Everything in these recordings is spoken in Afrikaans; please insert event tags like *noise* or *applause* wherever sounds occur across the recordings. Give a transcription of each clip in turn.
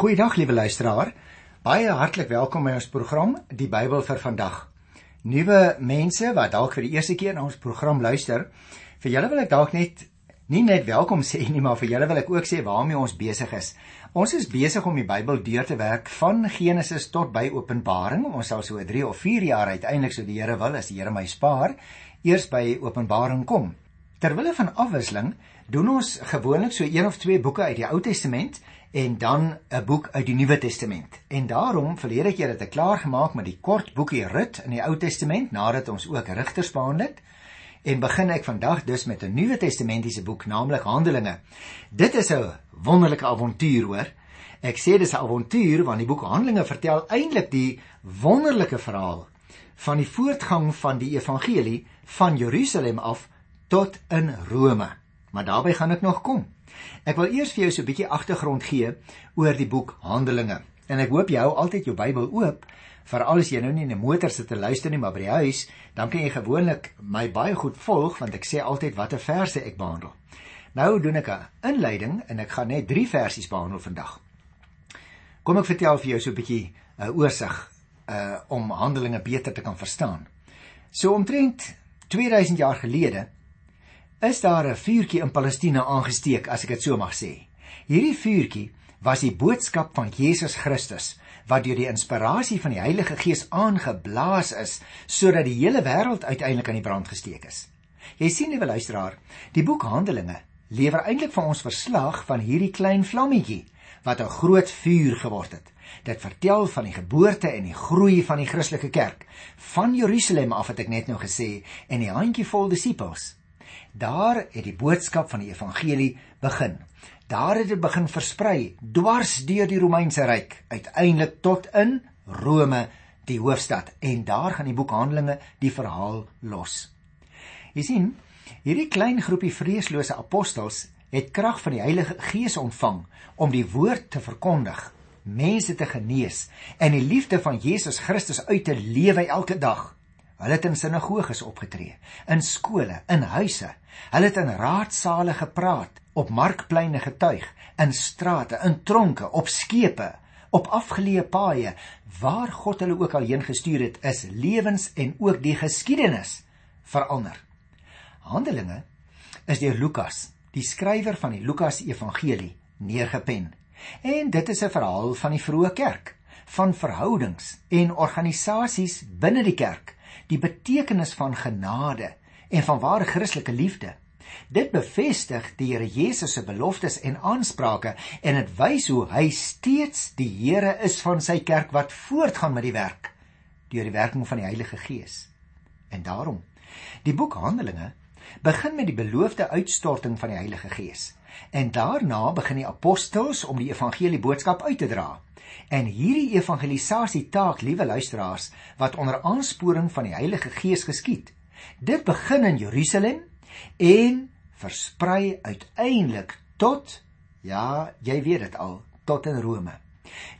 Goeiedag liewe luisteraar. Baie hartlik welkom by ons program Die Bybel vir vandag. Nuwe mense wat dalk vir die eerste keer na ons program luister, vir julle wil ek dalk net nie net welkom sê nie, maar vir julle wil ek ook sê waarmee ons besig is. Ons is besig om die Bybel deur te werk van Genesis tot by Openbaring. Ons sal so 3 of 4 jaar uiteindelik so die Here wil as die Here my spaar, eers by Openbaring kom. Terwille van afwisseling doen ons gewoonlik so een of twee boeke uit die Ou Testament en dan 'n boek uit die Nuwe Testament. En daarom verlede keer het ek klaar gemaak met die kort boekie Rut in die Ou Testament nadat ons ook Rigters behandel het. En begin ek vandag dus met 'n Nuwe Testamentiese boek, naamlik Handelinge. Dit is 'n wonderlike avontuur, hoor. Ek sê dis 'n avontuur want die boek Handelinge vertel eintlik die wonderlike verhaal van die voortgang van die evangelie van Jerusalem af tot in Rome. Maar daarbey gaan ek nog kom. Ek wil eers vir jou so 'n bietjie agtergrond gee oor die boek Handelinge. En ek hoop jy hou altyd jou Bybel oop, veral as jy nou nie in 'n motor sit te luister nie, maar by die huis, dan kan jy gewoonlik my baie goed volg want ek sê altyd watter verse ek behandel. Nou doen ek 'n inleiding en ek gaan net 3 versies behandel vandag. Kom ek vertel vir jou so 'n bietjie 'n uh, oorsig uh om Handelinge beter te kan verstaan. So omtrent 2000 jaar gelede is daar 'n vuurtjie in Palestina aangesteek, as ek dit so mag sê. Hierdie vuurtjie was die boodskap van Jesus Christus wat deur die inspirasie van die Heilige Gees aangeblaas is sodat die hele wêreld uiteindelik aan die brand gesteek is. Jy sien, liewe luisteraar, die boek Handelinge lewer eintlik vir ons verslag van hierdie klein vlammetjie wat 'n groot vuur geword het. Dit vertel van die geboorte en die groei van die Christelike kerk van Jerusalem af het ek net nou gesê en die handjievol disippels Daar het die boodskap van die evangelie begin. Daar het dit begin versprei dwars deur die Romeinse ryk, uiteindelik tot in Rome, die hoofstad. En daar gaan die boek Handelinge die verhaal los. Jy sien, hierdie klein groepie vreeslose apostels het krag van die Heilige Gees ontvang om die woord te verkondig, mense te genees en die liefde van Jesus Christus uit te lewe elke dag. Hulle het in sinagoges opgetree, in skole, in huise. Hulle het in raadsale gepraat, op markpleine getuig, in strate, in tronke, op skepe, op afgeleë paaie, waar God hulle ook al heen gestuur het, is lewens en ook die geskiedenis verander. Handelinge is deur Lukas, die skrywer van die Lukas Evangelie, neergepen. En dit is 'n verhaal van die vroeë kerk, van verhoudings en organisasies binne die kerk die betekenis van genade en van ware Christelike liefde. Dit bevestig die Here Jesus se beloftes en aansprake en dit wys hoe hy steeds die Here is van sy kerk wat voortgaan met die werk deur die werking van die Heilige Gees. En daarom, die boek Handelinge begin met die beloofde uitstorting van die Heilige Gees. En daarna begin die apostels om die evangelie boodskap uit te dra. En hierdie evangelisasie taak, liewe luisteraars, wat onder aansporing van die Heilige Gees geskied, dit begin in Jerusalem en versprei uiteindelik tot ja, jy weet dit al, tot in Rome.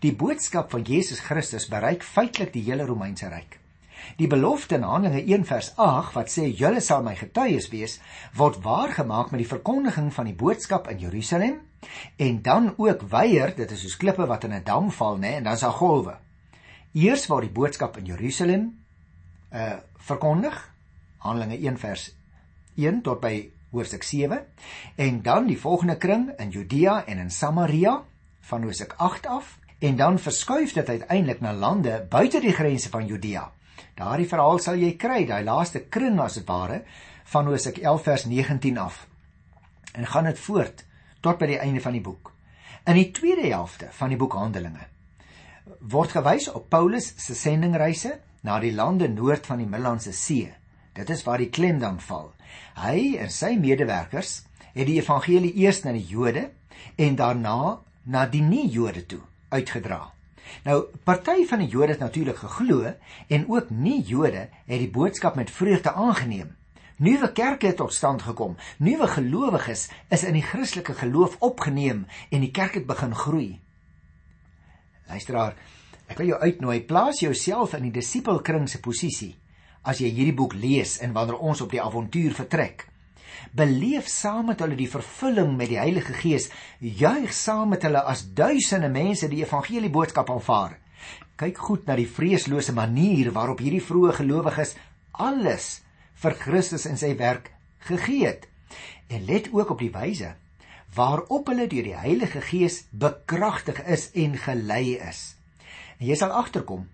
Die boodskap van Jesus Christus bereik feitelik die hele Romeinse ryk. Die belofte in Handelinge 1 vers 8 wat sê julle sal my getuies wees, word waargemaak met die verkondiging van die boodskap in Jerusalem en dan ook weier, dit is soos klippe wat in 'n dam val, nê, en dan is daar golwe. Eers word die boodskap in Jerusalem uh verkondig, Handelinge 1 vers 1 tot by hoofstuk 7 en dan die volgende kring in Judea en in Samaria van hoofstuk 8 af en dan verskuif dit uiteindelik na lande buite die grense van Judea Daardie verhaal sal jy kry, daai laaste kring as dit ware van Hosea 11 vers 19 af. En gaan dit voort tot by die einde van die boek. In die tweede helfte van die boek Handelinge word gewys op Paulus se sendingreise na die lande noord van die Middellandse See. Dit is waar die klem dan val. Hy en sy medewerkers het die evangelie eers na die Jode en daarna na die nie-Jode toe uitgedra. Nou, party van die Jode het natuurlik geglo en ook nie-Jode het die boodskap met vreugde aangeneem. Nuwe kerke het tot stand gekom. Nuwe gelowiges is in die Christelike geloof opgeneem en die kerk het begin groei. Luisteraar, ek wil jou uitnooi, plaas jouself in die disipelkring se posisie as jy hierdie boek lees en wanneer ons op die avontuur vertrek. Beleef saam met hulle die vervulling met die Heilige Gees, juig saam met hulle as duisende mense die evangelie boodskap aanvaar. Kyk goed na die vreeslose manier waarop hierdie vroeë gelowiges alles vir Christus en sy werk gegee het. En let ook op die wyse waarop hulle deur die Heilige Gees bekragtig is en gelei is. En jy sal agterkom,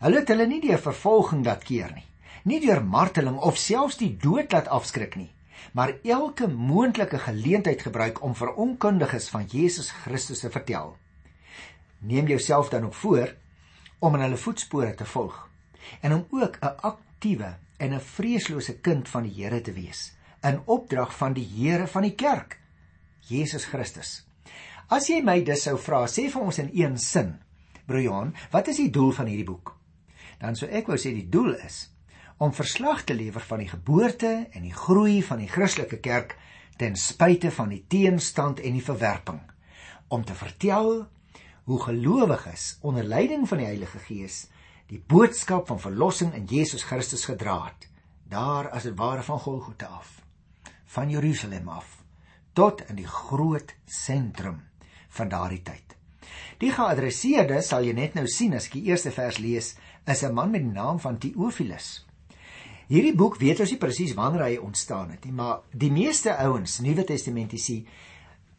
hulle het hulle nie deur vervolging laat keer nie, nie deur marteling of selfs die dood laat afskrik nie, maar elke moontlike geleentheid gebruik om vir onkundiges van Jesus Christus te vertel. Neem jouself dan ook voor om in hulle voetspore te volg en om ook 'n aktiewe en 'n vreeslose kind van die Here te wees in opdrag van die Here van die kerk, Jesus Christus. As jy my dus sou vra, sê vir ons in een sin, broer Johan, wat is die doel van hierdie boek? Dan sou ek wou sê die doel is om verslag te lewer van die geboorte en die groei van die Christelike kerk ten spyte van die teenstand en die verwerping om te vertel hoe gelowiges onder leiding van die Heilige Gees die boodskap van verlossing in Jesus Christus gedra het daar as dit ware van Golgotha af van Jerusalem af tot in die groot sentrum van daardie tyd. Die geadresseerde sal jy net nou sien as ek die eerste vers lees, is 'n man met die naam van Theophilus. Hierdie boek weet ons nie presies wanneer hy ontstaan het nie, maar die meeste ouens, Nuwe Testamentiese,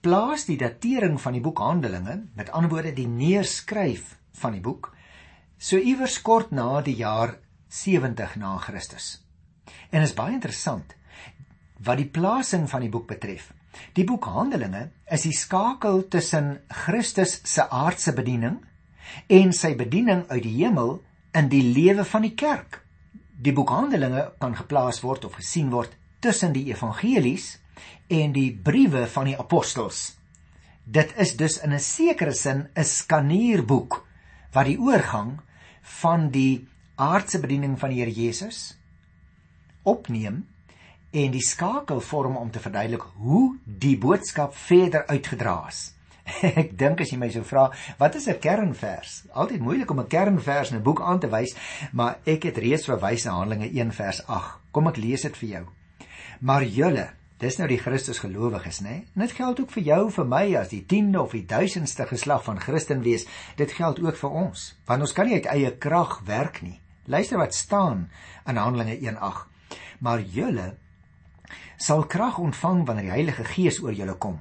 plaas die datering van die boek Handelinge, met ander woorde die neerskryf van die boek, so iewers kort na die jaar 70 na Christus. En is baie interessant wat die plasing van die boek betref. Die boek Handelinge is die skakel tussen Christus se aardse bediening en sy bediening uit die hemel in die lewe van die kerk die boek Handelinge kan geplaas word of gesien word tussen die evangelies en die briewe van die apostels. Dit is dus in 'n sekere sin 'n skanierboek wat die oorgang van die aardse bediening van die Here Jesus opneem en die skakel vorm om te verduidelik hoe die boodskap verder uitgedra is. *laughs* Ek dink as jy my sou vra, wat is 'n kernvers? Altyd moeilik om 'n kernvers in 'n boek aan te wys, maar ek het reeds verwys na Handelinge 1 vers 8. Kom ek lees dit vir jou. Maar julle, dis nou die Christus gelowiges, né? En dit geld ook vir jou, vir my as die 10de of die 1000ste geslag van Christen wees. Dit geld ook vir ons, want ons kan nie uit eie krag werk nie. Luister wat staan in Handelinge 1:8. Maar julle sal krag ontvang wanneer die Heilige Gees oor julle kom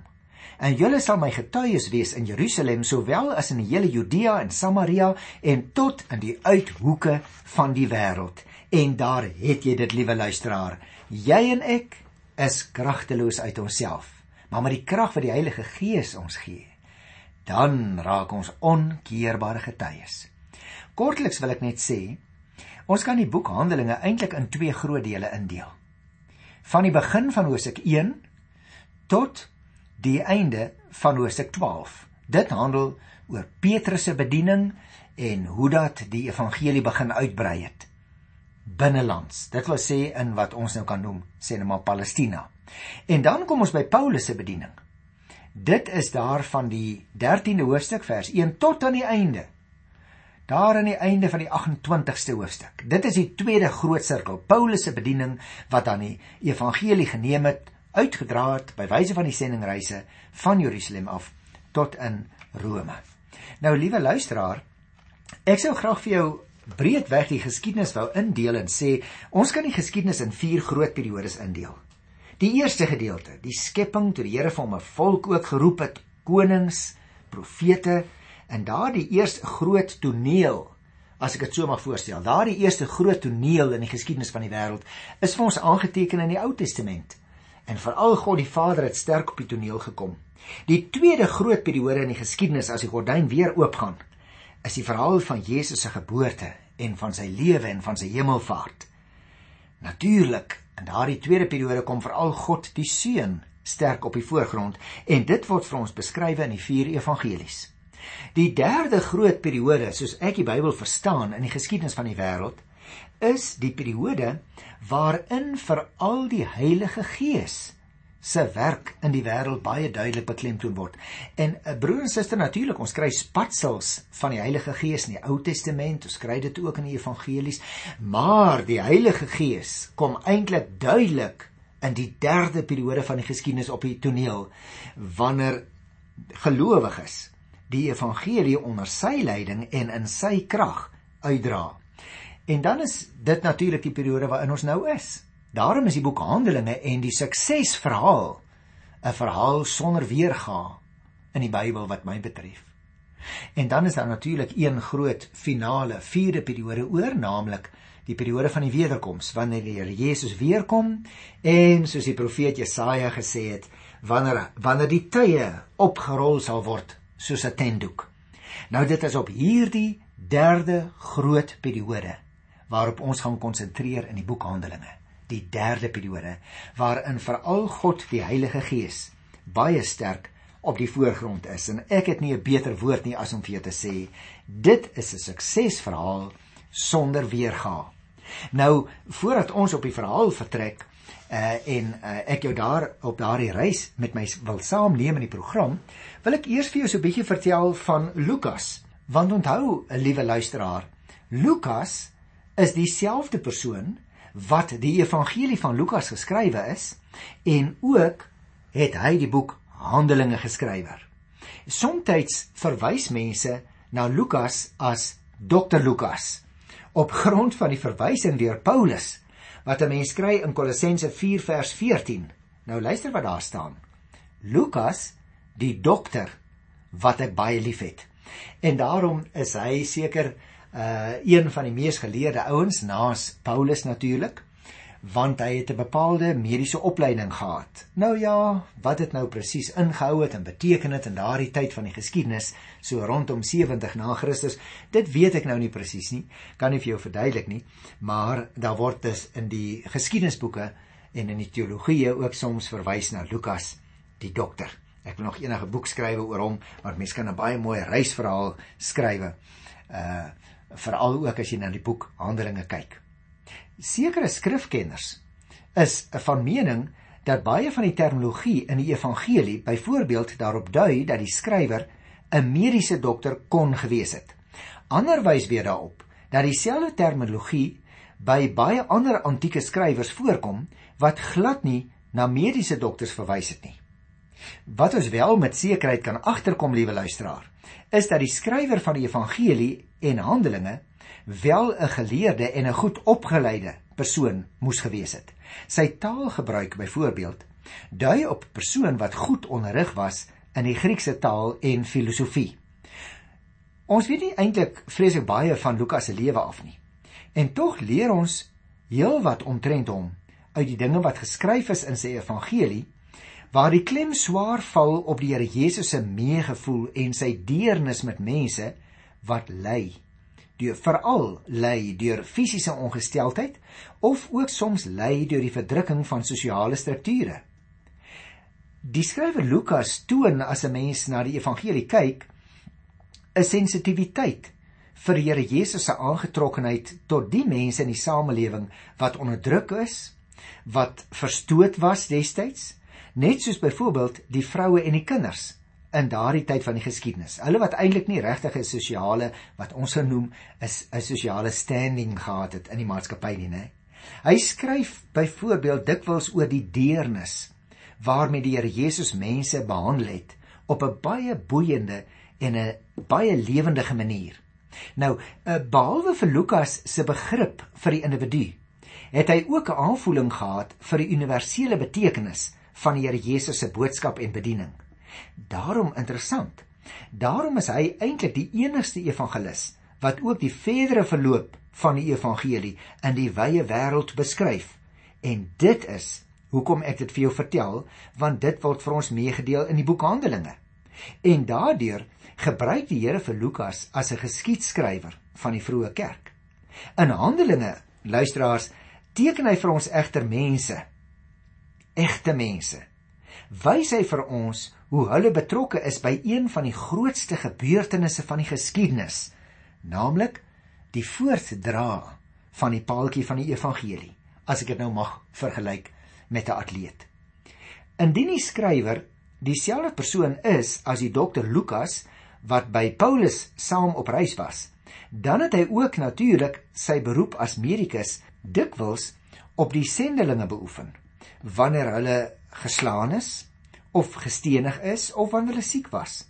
en julle sal my getuies wees in Jerusalem sowel as in die hele Judea en Samaria en tot in die uithoeke van die wêreld. En daar het jy dit, liewe luisteraar. Jy en ek is kragteloos uit onsself, maar met die krag wat die Heilige Gees ons gee, dan raak ons onkeerbare getuies. Kortliks wil ek net sê, ons kan die boek Handelinge eintlik in twee groot dele indeel. Van die begin van Hosea 1 tot die einde van hoofstuk 12. Dit handel oor Petrus se bediening en hoe dat die evangelie begin uitbrei het binnelands. Dit wil sê in wat ons nou kan noem, sê net maar Palestina. En dan kom ons by Paulus se bediening. Dit is daar van die 13de hoofstuk vers 1 tot aan die einde. Daar aan die einde van die 28ste hoofstuk. Dit is die tweede groot sirkel, Paulus se bediening wat aan die evangelie geneem het uitgedra het by wyse van die sendingreise van Jerusalem af tot in Rome. Nou liewe luisteraar, ek sou graag vir jou breedweg die geskiedenis wou indeel en sê ons kan die geskiedenis in vier groot periodes indeel. Die eerste gedeelte, die skepping toe die Here vir hom 'n volk ook geroep het, konings, profete en daardie eerste groot toneel As ek dit so mag voorstel, daardie eerste groot toneel in die geskiedenis van die wêreld is vir ons aangeteken in die Ou Testament en veral God die Vader het sterk op die toneel gekom. Die tweede groot periode in die geskiedenis as die gordyn weer oopgaan, is die verhaal van Jesus se geboorte en van sy lewe en van sy hemelvaart. Natuurlik, in daardie tweede periode kom veral God die Seun sterk op die voorgrond en dit word vir ons beskryf in die vier evangelies. Die derde groot periode, soos ek die Bybel verstaan in die geskiedenis van die wêreld, is die periode waarin veral die Heilige Gees se werk in die wêreld baie duidelik beklemtoon word. En 'n eh, broer en suster natuurlik, ons kry spatsels van die Heilige Gees in die Ou Testament, ons kry dit ook in die evangelies, maar die Heilige Gees kom eintlik duidelik in die derde periode van die geskiedenis op die toneel wanneer gelowiges die evangelie onder sy leiding en in sy krag uitdra. En dan is dit natuurlik die periode waarin ons nou is. Daarom is die boek Handelinge en die suksesverhaal 'n verhaal sonder weerga in die Bybel wat my betref. En dan is daar natuurlik een groot finale, vierde periode oor, naamlik die periode van die wederkoms, wanneer die Here Jesus weer kom en soos die profeet Jesaja gesê het, wanneer wanneer die tye opgerol sal word soos 'n tentdoek. Nou dit is op hierdie derde groot periode waarop ons gaan konsentreer in die boek Handelinge. Die derde periode waarin veral God die Heilige Gees baie sterk op die voorgrond is en ek het nie 'n beter woord nie as om vir jou te sê dit is 'n suksesverhaal sonder weerga. Nou voordat ons op die verhaal vertrek uh, en uh, ek jou daar op daardie reis met my wil saamneem in die program, wil ek eers vir jou so 'n bietjie vertel van Lukas. Want onthou, 'n liewe luisteraar, Lukas is dieselfde persoon wat die evangelie van Lukas geskrywe is en ook het hy die boek Handelinge geskrywer. Somstyds verwys mense na Lukas as Dr Lukas op grond van die verwysing deur Paulus wat 'n mens kry in Kolossense 4 vers 14. Nou luister wat daar staan. Lukas, die dokter wat ek baie liefhet. En daarom is hy seker uh een van die mees geleerde ouens naas Paulus natuurlik want hy het 'n bepaalde mediese opleiding gehad. Nou ja, wat dit nou presies ingehou het en beteken dit in daardie tyd van die geskiedenis, so rondom 70 na Christus, dit weet ek nou nie presies nie, kan nie vir jou verduidelik nie, maar daar word dus in die geskiedenisboeke en in die teologie ook soms verwys na Lukas, die dokter. Ek wil nog enige boek skrywe oor hom, want mense kan 'n baie mooi reisverhaal skrywe. Uh veral ook as jy na die boek Handelinge kyk sekere skrifkenners is van mening dat baie van die terminologie in die evangelie byvoorbeeld daarop dui dat die skrywer 'n mediese dokter kon gewees het. Ander wys weer daarop dat dieselfde terminologie by baie ander antieke skrywers voorkom wat glad nie na mediese dokters verwys het nie. Wat ons wel met sekerheid kan agterkom, liewe luisteraar, is dat die skrywer van die evangelie en Handelinge wel 'n geleerde en 'n goed opgeleide persoon moes gewees het. Sy taalgebruik byvoorbeeld dui op 'n persoon wat goed onderrig was in die Griekse taal en filosofie. Ons weet nie eintlik vreeslik baie van Lukas se lewe af nie. En tog leer ons heelwat omtrent hom uit die dinge wat geskryf is in sy evangelie waar die klem swaar val op die Here Jesus se meegevoel en sy deernis met mense wat ly deur veral ly deur fisiese ongesteldheid of ook soms ly deur die verdrukking van sosiale strukture. Die skrywer Lukas toon as 'n mens na die evangelie kyk 'n sensitiwiteit vir die Here Jesus se aangetrokkenheid tot die mense in die samelewing wat onderdruk is, wat verstoot was destyds, net soos byvoorbeeld die vroue en die kinders in daardie tyd van die geskiedenis. Hulle wat eintlik nie regtig 'n sosiale wat ons sou noem is 'n sosiale standing gehad het in die maatskappy nie, né? Hy skryf byvoorbeeld dikwels oor die deernis waarmee die Here Jesus mense behandel het op 'n baie boeiende en 'n baie lewendige manier. Nou, eh, behalwe vir Lukas se begrip vir die individu, het hy ook 'n aanvoeling gehad vir die universele betekenis van die Here Jesus se boodskap en bediening. Daarom interessant. Daarom is hy eintlik die enigste evangelis wat ook die verdere verloop van die evangelie in die wye wêreld beskryf. En dit is hoekom ek dit vir jou vertel, want dit word vir ons meegedeel in die boek Handelinge. En daardeur gebruik die Here vir Lukas as 'n geskiedskrywer van die vroeë kerk. In Handelinge, luisteraars, teken hy vir ons egter mense, egte mense. Wys hy vir ons hoe hulle betrokke is by een van die grootste gebeurtenisse van die geskiedenis, naamlik die voortdra van die paaltjie van die evangelie, as ek dit nou mag vergelyk met 'n atleet. Indien die skrywer dieselfde persoon is as die dokter Lukas wat by Paulus saam op reis was, dan het hy ook natuurlik sy beroep as medikus dikwels op die sendelinge beoefen. Wanneer hulle geslaan is of gestenig is of wanneer hulle siek was.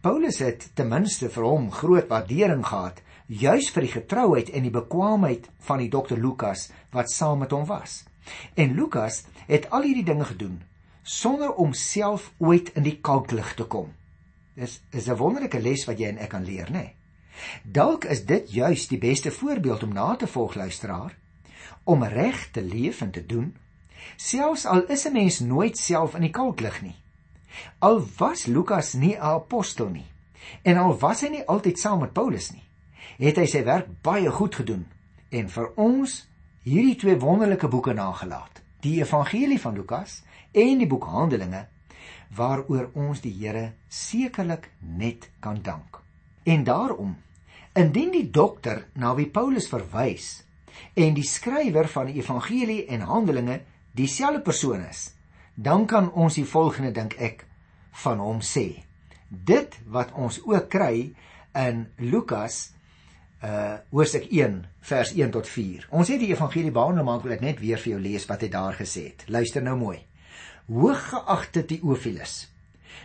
Paulus het ten minste vir hom groot waardering gehad juis vir die getrouheid en die bekwaamheid van die dokter Lukas wat saam met hom was. En Lukas het al hierdie dinge gedoen sonder om self ooit in die kalklig te kom. Dis is 'n wonderlike les wat jy en ek kan leer, né? Nee? Dalk is dit juis die beste voorbeeld om na te volg luisteraar om reg te leef en te doen, selfs al is 'n mens nooit self in die kalklig nie. Al was Lukas nie 'n apostel nie en al was hy nie altyd saam met Paulus nie, het hy sy werk baie goed gedoen en vir ons hierdie twee wonderlike boeke nagelaat, die Evangelie van Lukas en die boek Handelinge waaroor ons die Here sekerlik net kan dank. En daarom, indien die dokter na wie Paulus verwys en die skrywer van die Evangelie en Handelinge dieselfde persoon is, dan kan ons die volgende dink ek van hom sê. Dit wat ons ook kry in Lukas uh hoofstuk 1 vers 1 tot 4. Ons het die evangelie behandel maar ek wil dit net weer vir jou lees wat hy daar gesê het. Luister nou mooi. Hooggeagte Theophilus.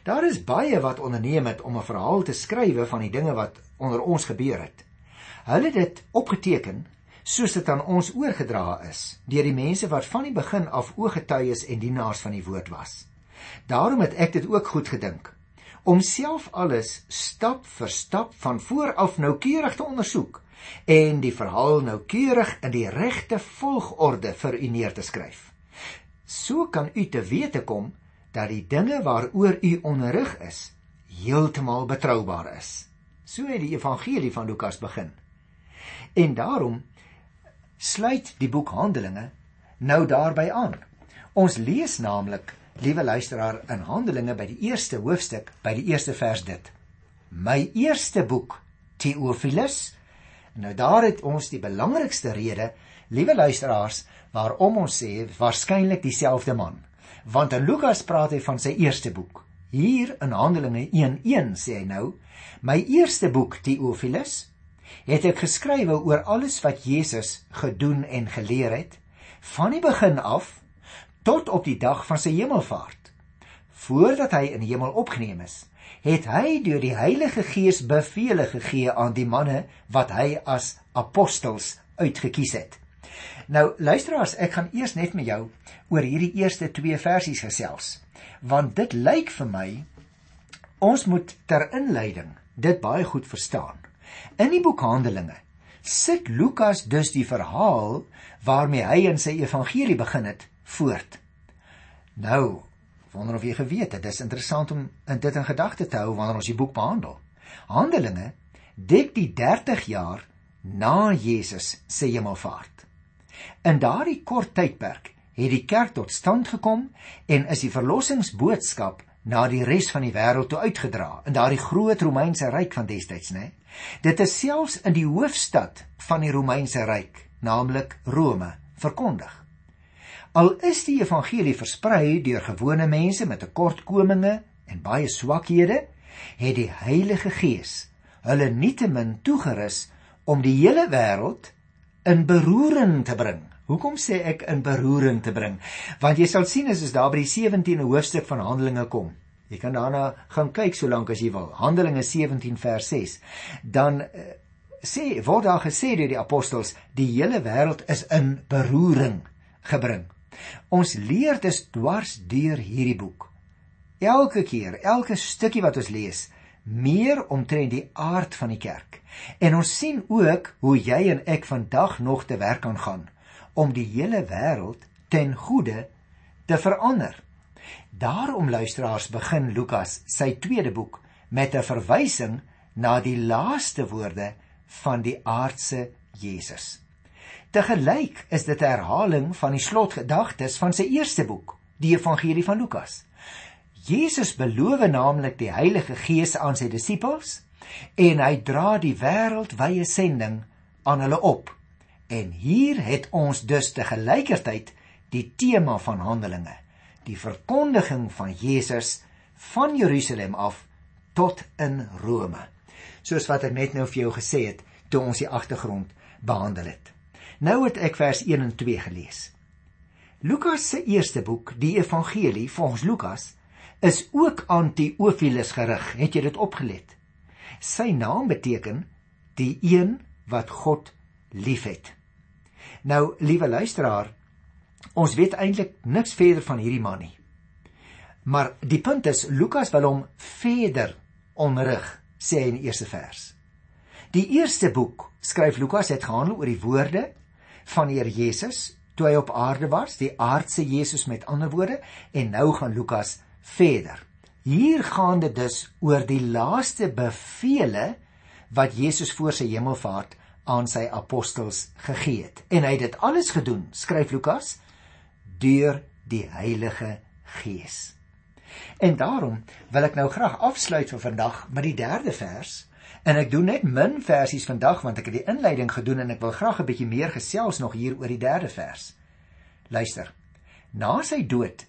Daar is baie wat onderneem het om 'n verhaal te skrywe van die dinge wat onder ons gebeur het. Hulle het dit opgeteken soos dit aan ons oorgedra is deur die mense wat van die begin af ooggetuies en dienaars van die woord was. Daarom het ek dit ook goed gedink om self alles stap vir stap van voor af noukeurig te ondersoek en die verhaal noukeurig in die regte volgorde vir u neer te skryf. So kan u te wete kom dat die dinge waaroor u onderrig is heeltemal betroubaar is. So het die evangelie van Lukas begin. En daarom sluit die boek Handelinge nou daarby aan. Ons lees naamlik liewe luisteraar in Handelinge by die eerste hoofstuk by die eerste vers dit. My eerste boek Theophilus. Nou daar het ons die belangrikste rede, liewe luisteraars, waarom ons sê waarskynlik dieselfde man. Want in Lukas praat hy van sy eerste boek. Hier in Handelinge 1:1 sê hy nou, my eerste boek Theophilus het ek geskrywe oor alles wat Jesus gedoen en geleer het van die begin af tot op die dag van sy hemelvaart. Voordat hy in die hemel opgeneem is, het hy deur die Heilige Gees bevele gegee aan die manne wat hy as apostels uitgekies het. Nou luisteraars, ek gaan eers net met jou oor hierdie eerste 2 versies gesels, want dit lyk vir my ons moet ter inleiding dit baie goed verstaan. In die boek Handelinge sit Lukas dus die verhaal waarmee hy in sy evangelie begin het voort. Nou, wonder of jy geweet het, dis interessant om dit in gedagte te hou wanneer ons die boek behandel. Handelinge dek die 30 jaar na Jesus se hemelvaart. In daardie kort tydperk het die kerk tot stand gekom en is die verlossingsboodskap na die res van die wêreld toe uitgedra in daardie groot Romeinse ryk van destyds, né? Dit is selfs in die hoofstad van die Romeinse ryk, naamlik Rome, verkondig. Al is die evangelie versprei deur gewone mense met tekortkominge en baie swakhede, het die Heilige Gees hulle nietemin toegerus om die hele wêreld in beroering te bring. Hoekom sê ek in beroering te bring? Want jy sal sien as ons daar by die 17de hoofstuk van Handelinge kom. Jy kan daarna gaan kyk solank as jy wil. Handelinge 17 vers 6. Dan uh, sê word daar gesê deur die apostels die hele wêreld is in beroering gebring. Ons leer dus dwars deur hierdie boek. Elke keer, elke stukkie wat ons lees, meer omtrent die aard van die kerk. En ons sien ook hoe jy en ek vandag nog te werk kan gaan om die hele wêreld ten goeie te verander. Daarom luisteraars begin Lukas sy tweede boek met 'n verwysing na die laaste woorde van die aardse Jesus. Te gelyk is dit 'n herhaling van die slotgedagtes van sy eerste boek, die Evangelie van Lukas. Jesus beloof naamlik die Heilige Gees aan sy disippels en hy dra die wêreldwye sending aan hulle op. En hier het ons dus te gelykertyd die tema van Handelinge, die verkondiging van Jesus van Jerusalem af tot in Rome. Soos wat ek net nou vir jou gesê het toe ons die agtergrond behandel het. Nou het ek vers 1 en 2 gelees. Lukas se eerste boek, die Evangelie volgens Lukas, is ook aan Theophilus gerig. Het jy dit opgelet? Sy naam beteken die een wat God liefhet. Nou, liewe luisteraar, ons weet eintlik niks verder van hierdie man nie. Maar die punt is Lukas wil hom verder onrig, sê hy in die eerste vers. Die eerste boek skryf Lukas het gehandel oor die woorde van die Here Jesus toe hy op aarde was, die aardse Jesus met ander woorde, en nou gaan Lukas verder. Hier gaan dit dus oor die laaste bevele wat Jesus voor sy hemelvaart aan sy apostels gegee het. En hy het dit alles gedoen, skryf Lukas, deur die Heilige Gees. En daarom wil ek nou graag afsluit vir vandag met die derde vers. En ek doen net min versies vandag want ek het die inleiding gedoen en ek wil graag 'n bietjie meer gesels nog hier oor die derde vers. Luister. Na sy dood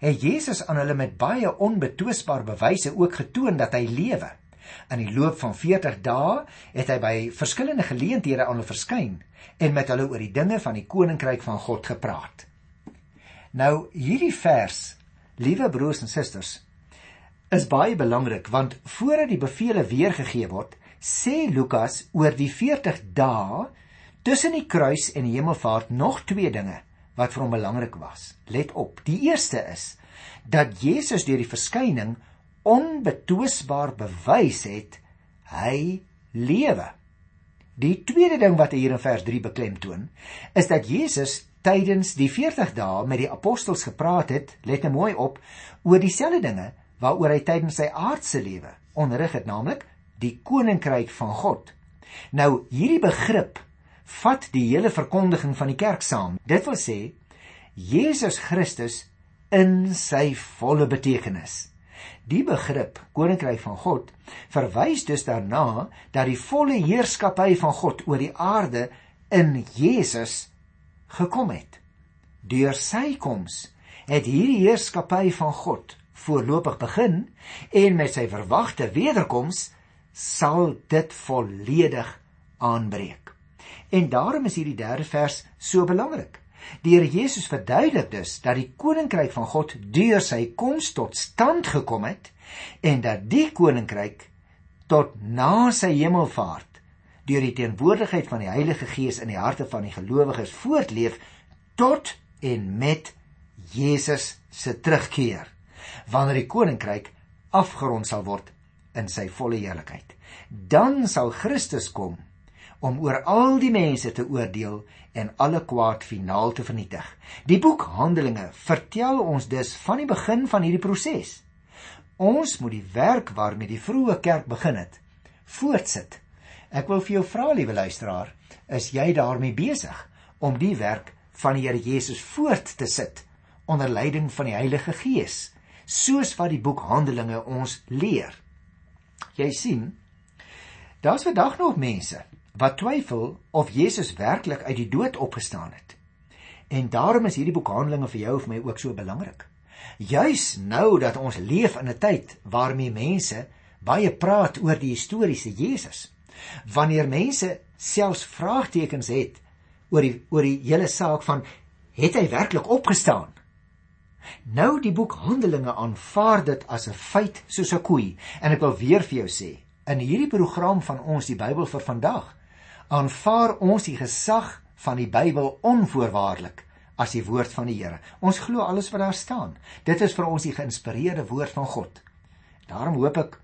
het Jesus aan hulle met baie onbetwisbare bewyse ook getoon dat hy lewe. In die loop van 40 dae het hy by verskillende geleenthede aan hulle verskyn en met hulle oor die dinge van die koninkryk van God gepraat. Nou hierdie vers Liewe broers en susters, is baie belangrik want voordat die bevele weergegee word, sê Lukas oor die 40 dae tussen die kruis en die hemelvaart nog twee dinge wat vir hom belangrik was. Let op. Die eerste is dat Jesus deur die verskyning onbetwisbaar bewys het hy lewe. Die tweede ding wat hier in vers 3 beklemtoon, is dat Jesus tydens die 40 dae met die apostels gepraat het, let nou mooi op, oor dieselfde dinge waaroor hy tydens sy aardse lewe onderrig het, naamlik die koninkryk van God. Nou hierdie begrip vat die hele verkondiging van die kerk saam. Dit wil sê Jesus Christus in sy volle betekenis. Die begrip koninkryk van God verwys dus daarna dat die volle heerskappy van God oor die aarde in Jesus gekom het. Deur sy koms het hierdie heerskappy van God voorlopig begin en met sy verwagte wederkoms sal dit volledig aanbreek. En daarom is hierdie derde vers so belangrik. Die Here Jesus verduidelik dus dat die koninkryk van God deur sy koms tot stand gekom het en dat die koninkryk tot na sy hemelvaart deur die teenwoordigheid van die Heilige Gees in die harte van die gelowiges voortleef tot en met Jesus se terugkeer wanneer die koninkryk afgerond sal word in sy volle heerlikheid. Dan sal Christus kom om oor al die mense te oordeel en alle kwaad finaal te vernietig. Die boek Handelinge vertel ons dus van die begin van hierdie proses. Ons moet die werk waarmee die vroeë kerk begin het voortsit Ek wil vir jou vra, liewe luisteraar, is jy daarmee besig om die werk van die Here Jesus voort te sit onder leiding van die Heilige Gees, soos wat die boek Handelinge ons leer? Jy sien, daar's vandag nog mense wat twyfel of Jesus werklik uit die dood opgestaan het. En daarom is hierdie boek Handelinge vir jou of my ook so belangrik. Juis nou dat ons leef in 'n tyd waarmee mense baie praat oor die historiese Jesus wanneer mense selfs vraagtekens het oor die oor die hele saak van het hy werklik opgestaan? Nou die boek Handelinge aanvaar dit as 'n feit soos 'n koei en ek wil weer vir jou sê, in hierdie program van ons die Bybel vir vandag, aanvaar ons die gesag van die Bybel onvoorwaardelik as die woord van die Here. Ons glo alles wat daar staan. Dit is vir ons die geïnspireerde woord van God. Daarom hoop ek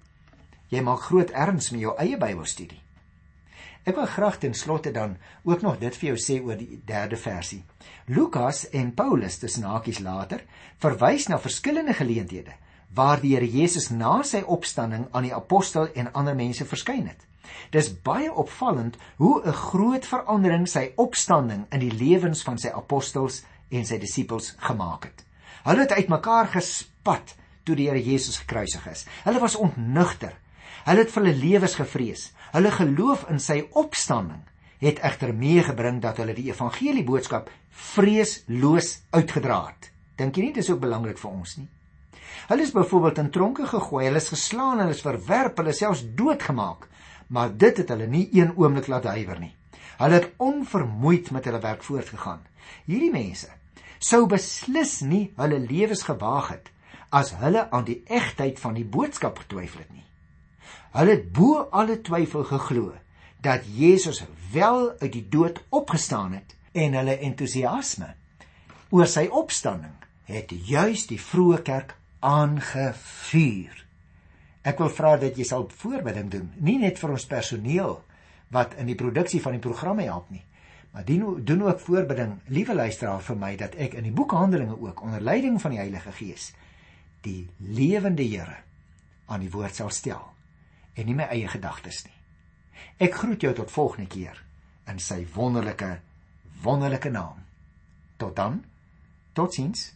jy maak groot erns met jou eie Bybelstudie. Ek wil graag ten slotte dan ook nog dit vir jou sê oor die derde versie. Lukas en Paulus tussen hakies later verwys na verskillende geleenthede waar die Here Jesus na sy opstanding aan die apostel en ander mense verskyn het. Dis baie opvallend hoe 'n groot verandering sy opstanding in die lewens van sy apostels en sy disippels gemaak het. Hulle het uitmekaar gespat toe die Here Jesus gekruisig is. Hulle was ontnugter. Hulle het vir hulle lewens gevrees. Hulle geloof in sy opstanding het egter meegebring dat hulle die evangelie boodskap vreesloos uitgedra het. Dink jy nie dit is ook belangrik vir ons nie? Hulle is byvoorbeeld in tronke gegooi, hulle is geslaan, hulle is verwerp, hulle selfs doodgemaak, maar dit het hulle nie een oomblik laat huiwer nie. Hulle het onvermoeid met hulle werk voortgegaan. Hierdie mense sou beslis nie hulle lewens gewaag het as hulle aan die egtheid van die boodskap getwyfel het nie. Hulle het bo alle twyfel geglo dat Jesus wel uit die dood opgestaan het en hulle entoesiasme oor sy opstanding het juis die vroeë kerk aangevuur. Ek wil vra dat jy sal voorbereiding doen, nie net vir ons personeel wat in die produksie van die programme help nie, maar doen doen ook voorbereiding, liewe luisteraar vir my dat ek in die boek Handelinge ook onder leiding van die Heilige Gees die lewende Here aan die woord sal stel en nie my eie gedagtes nie. Ek groet jou tot volgende keer in sy wonderlike wonderlike naam. Tot dan. Totsiens.